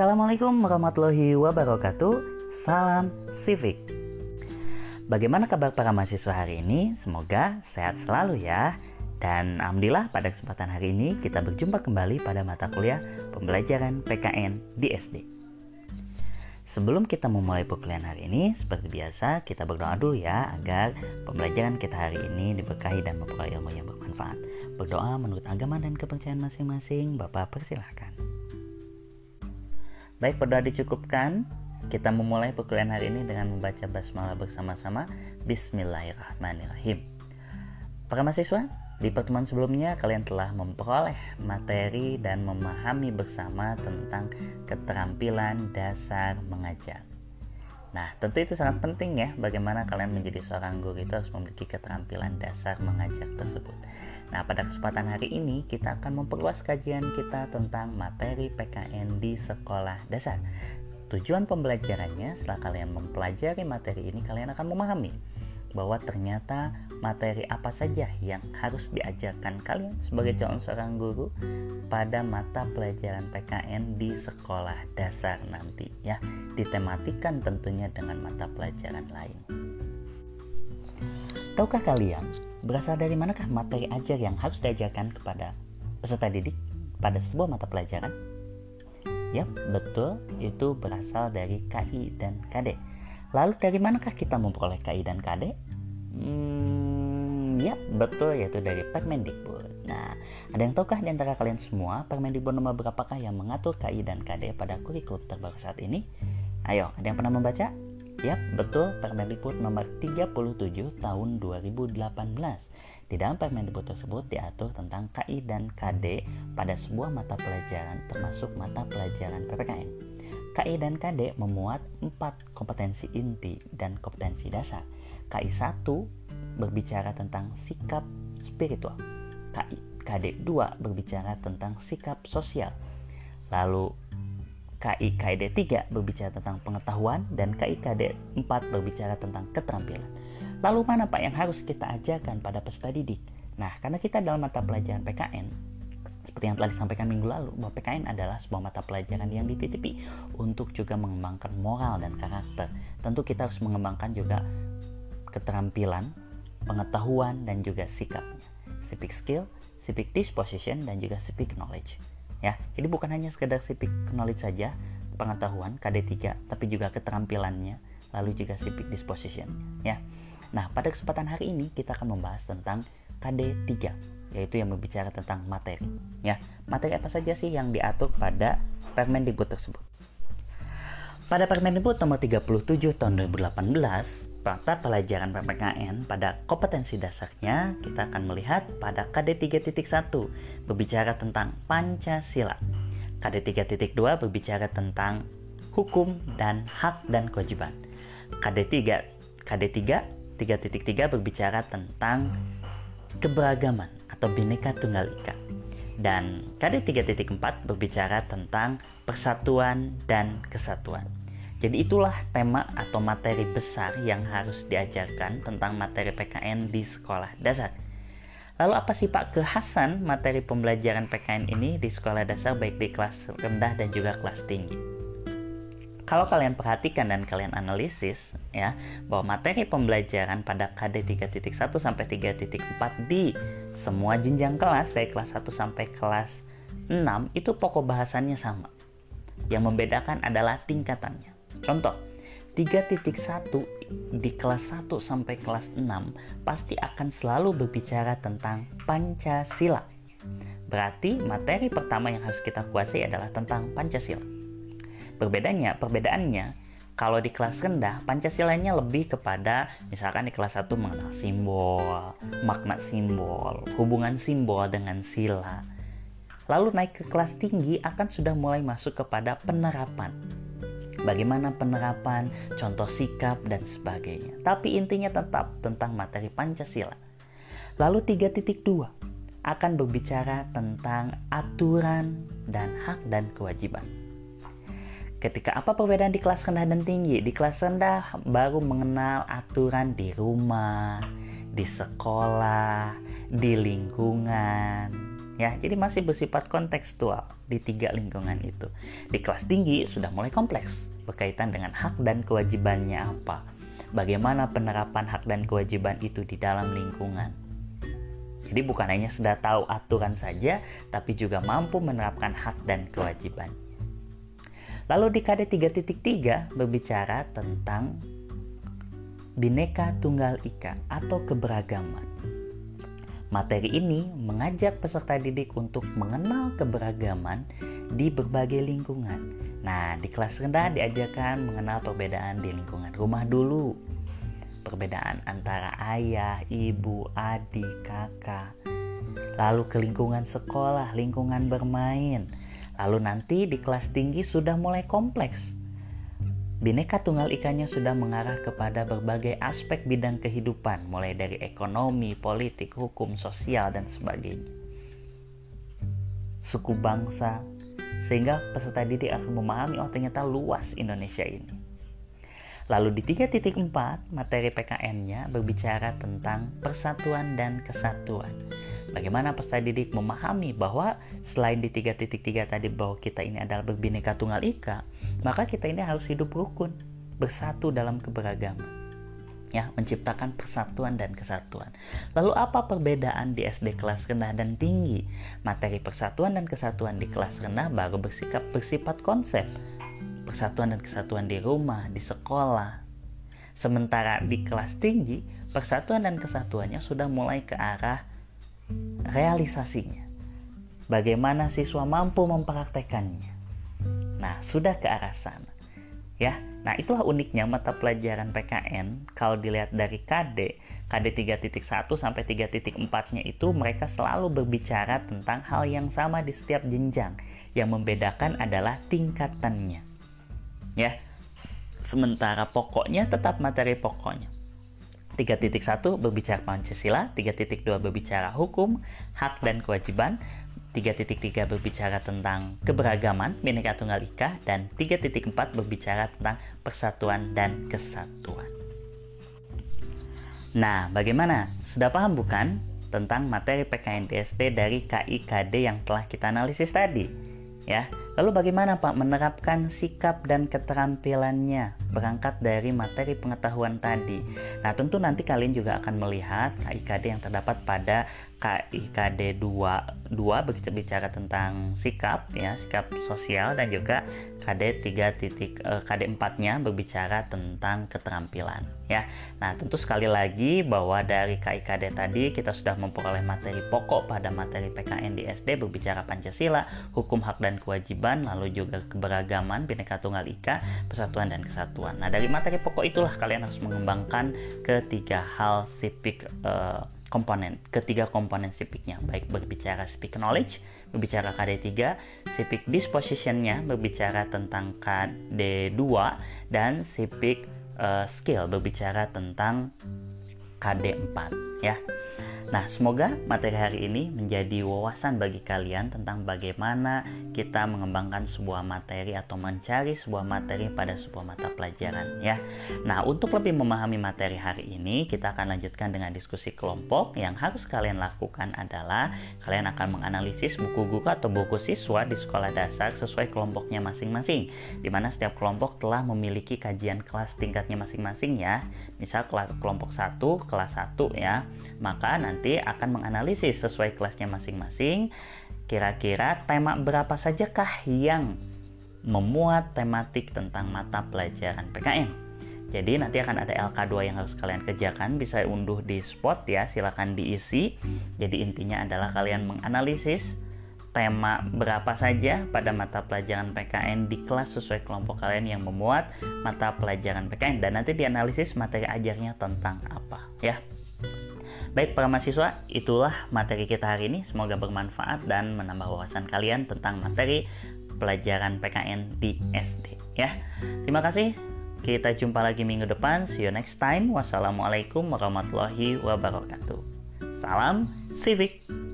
Assalamualaikum warahmatullahi wabarakatuh. Salam Civic. Bagaimana kabar para mahasiswa hari ini? Semoga sehat selalu ya. Dan alhamdulillah pada kesempatan hari ini kita berjumpa kembali pada mata kuliah pembelajaran PKN di SD. Sebelum kita memulai perkuliahan hari ini, seperti biasa kita berdoa dulu ya agar pembelajaran kita hari ini diberkahi dan memperoleh ilmu yang bermanfaat. Berdoa menurut agama dan kepercayaan masing-masing. Bapak persilahkan. Baik, berdoa dicukupkan. Kita memulai perkuliahan hari ini dengan membaca basmalah bersama-sama. Bismillahirrahmanirrahim. Para mahasiswa, di pertemuan sebelumnya kalian telah memperoleh materi dan memahami bersama tentang keterampilan dasar mengajar. Nah, tentu itu sangat penting ya bagaimana kalian menjadi seorang guru itu harus memiliki keterampilan dasar mengajar tersebut. Nah, pada kesempatan hari ini kita akan memperluas kajian kita tentang materi PKN di sekolah dasar. Tujuan pembelajarannya setelah kalian mempelajari materi ini kalian akan memahami bahwa ternyata materi apa saja yang harus diajarkan kalian sebagai calon seorang guru pada mata pelajaran PKN di sekolah dasar nanti ya ditematikan tentunya dengan mata pelajaran lain. Tahukah kalian Berasal dari manakah materi ajar yang harus diajarkan kepada peserta didik pada sebuah mata pelajaran? Ya, betul, itu berasal dari KI dan KD. Lalu dari manakah kita memperoleh KI dan KD? Hmm, ya, betul, yaitu dari Permendikbud. Nah, ada yang tahukah di antara kalian semua Permendikbud nomor berapakah yang mengatur KI dan KD pada kurikulum terbaru saat ini? Ayo, ada yang pernah membaca? Yap, betul Permendikbud nomor 37 tahun 2018. Di dalam Permendikbud tersebut diatur tentang KI dan KD pada sebuah mata pelajaran termasuk mata pelajaran PPKN. KI dan KD memuat empat kompetensi inti dan kompetensi dasar. KI 1 berbicara tentang sikap spiritual. KI KD 2 berbicara tentang sikap sosial. Lalu KIKD 3 berbicara tentang pengetahuan dan KIKD 4 berbicara tentang keterampilan. Lalu mana Pak yang harus kita ajarkan pada peserta didik? Nah, karena kita dalam mata pelajaran PKN, seperti yang telah disampaikan minggu lalu, bahwa PKN adalah sebuah mata pelajaran yang dititipi untuk juga mengembangkan moral dan karakter. Tentu kita harus mengembangkan juga keterampilan, pengetahuan, dan juga sikapnya. Civic skill, civic disposition, dan juga civic knowledge ya jadi bukan hanya sekedar civic knowledge saja pengetahuan KD3 tapi juga keterampilannya lalu juga civic disposition ya nah pada kesempatan hari ini kita akan membahas tentang KD3 yaitu yang berbicara tentang materi ya materi apa saja sih yang diatur pada Permendikbud tersebut pada Permendikbud nomor 37 tahun 2018 mata pelajaran PPKN pada kompetensi dasarnya kita akan melihat pada KD 3.1 berbicara tentang Pancasila. KD 3.2 berbicara tentang hukum dan hak dan kewajiban. KD 3 KD 3 3.3 berbicara tentang keberagaman atau bineka tunggal ika. Dan KD 3.4 berbicara tentang persatuan dan kesatuan. Jadi itulah tema atau materi besar yang harus diajarkan tentang materi PKN di sekolah dasar. Lalu apa sih Pak kekhasan materi pembelajaran PKN ini di sekolah dasar baik di kelas rendah dan juga kelas tinggi? Kalau kalian perhatikan dan kalian analisis ya bahwa materi pembelajaran pada KD 3.1 sampai 3.4 di semua jenjang kelas dari kelas 1 sampai kelas 6 itu pokok bahasannya sama. Yang membedakan adalah tingkatannya. Contoh, 3.1 di kelas 1 sampai kelas 6 pasti akan selalu berbicara tentang Pancasila. Berarti materi pertama yang harus kita kuasai adalah tentang Pancasila. Berbedanya, perbedaannya kalau di kelas rendah, Pancasilanya lebih kepada misalkan di kelas 1 mengenal simbol, makna simbol, hubungan simbol dengan sila. Lalu naik ke kelas tinggi akan sudah mulai masuk kepada penerapan bagaimana penerapan, contoh sikap, dan sebagainya. Tapi intinya tetap tentang materi Pancasila. Lalu 3.2 akan berbicara tentang aturan dan hak dan kewajiban. Ketika apa perbedaan di kelas rendah dan tinggi? Di kelas rendah baru mengenal aturan di rumah, di sekolah, di lingkungan, ya jadi masih bersifat kontekstual di tiga lingkungan itu. Di kelas tinggi sudah mulai kompleks berkaitan dengan hak dan kewajibannya apa. Bagaimana penerapan hak dan kewajiban itu di dalam lingkungan. Jadi bukan hanya sudah tahu aturan saja tapi juga mampu menerapkan hak dan kewajiban lalu di KD 3.3 berbicara tentang Bineka Tunggal Ika atau keberagaman. Materi ini mengajak peserta didik untuk mengenal keberagaman di berbagai lingkungan. Nah, di kelas rendah diajarkan mengenal perbedaan di lingkungan rumah dulu. Perbedaan antara ayah, ibu, adik, kakak. Lalu ke lingkungan sekolah, lingkungan bermain. Lalu nanti di kelas tinggi sudah mulai kompleks Bineka Tunggal Ikanya sudah mengarah kepada berbagai aspek bidang kehidupan, mulai dari ekonomi, politik, hukum, sosial, dan sebagainya. Suku bangsa, sehingga peserta didik akan memahami oh ternyata luas Indonesia ini. Lalu di 3.4 materi PKN-nya berbicara tentang persatuan dan kesatuan. Bagaimana peserta didik memahami bahwa selain di 3.3 tadi bahwa kita ini adalah berbineka tunggal ika, maka kita ini harus hidup rukun, bersatu dalam keberagaman. Ya, menciptakan persatuan dan kesatuan. Lalu apa perbedaan di SD kelas rendah dan tinggi? Materi persatuan dan kesatuan di kelas rendah baru bersikap bersifat konsep. Persatuan dan kesatuan di rumah, di sekolah. Sementara di kelas tinggi, persatuan dan kesatuannya sudah mulai ke arah realisasinya. Bagaimana siswa mampu mempraktekannya Nah, sudah ke arah sana. Ya. Nah, itulah uniknya mata pelajaran PKN kalau dilihat dari KD, KD 3.1 sampai 3.4-nya itu mereka selalu berbicara tentang hal yang sama di setiap jenjang. Yang membedakan adalah tingkatannya. Ya. Sementara pokoknya tetap materi pokoknya. 3.1 berbicara Pancasila, 3.2 berbicara hukum, hak dan kewajiban, 3.3 berbicara tentang keberagaman Bhinneka Tunggal Ika dan 3.4 berbicara tentang persatuan dan kesatuan. Nah, bagaimana? Sudah paham bukan tentang materi PKN DSD dari KIKD yang telah kita analisis tadi? Ya. Lalu bagaimana Pak menerapkan sikap dan keterampilannya berangkat dari materi pengetahuan tadi? Nah, tentu nanti kalian juga akan melihat KIKD yang terdapat pada KIKD 2 2 berbicara tentang sikap ya, sikap sosial dan juga KD 3 titik eh, KD 4-nya berbicara tentang keterampilan ya. Nah, tentu sekali lagi bahwa dari KIKD tadi kita sudah memperoleh materi pokok pada materi PKN di SD berbicara Pancasila, hukum hak dan kewajiban, lalu juga keberagaman, Bhinneka Tunggal Ika, persatuan dan kesatuan. Nah, dari materi pokok itulah kalian harus mengembangkan ketiga hal sipik uh, komponen ketiga komponen sipiknya baik berbicara civic knowledge berbicara KD3 civic dispositionnya berbicara tentang KD2 dan civic uh, skill berbicara tentang KD4 ya Nah, semoga materi hari ini menjadi wawasan bagi kalian tentang bagaimana kita mengembangkan sebuah materi atau mencari sebuah materi pada sebuah mata pelajaran ya. Nah, untuk lebih memahami materi hari ini, kita akan lanjutkan dengan diskusi kelompok. Yang harus kalian lakukan adalah kalian akan menganalisis buku guru atau buku siswa di sekolah dasar sesuai kelompoknya masing-masing. Di mana setiap kelompok telah memiliki kajian kelas tingkatnya masing-masing ya. Misal kelompok 1, kelas 1 ya. Maka nanti nanti akan menganalisis sesuai kelasnya masing-masing kira-kira tema berapa sajakah yang memuat tematik tentang mata pelajaran PKN. Jadi nanti akan ada LK2 yang harus kalian kerjakan, bisa unduh di spot ya, silahkan diisi. Jadi intinya adalah kalian menganalisis tema berapa saja pada mata pelajaran PKN di kelas sesuai kelompok kalian yang memuat mata pelajaran PKN dan nanti dianalisis materi ajarnya tentang apa ya. Baik para mahasiswa, itulah materi kita hari ini. Semoga bermanfaat dan menambah wawasan kalian tentang materi pelajaran PKN di SD ya. Terima kasih. Kita jumpa lagi minggu depan. See you next time. Wassalamualaikum warahmatullahi wabarakatuh. Salam Civic.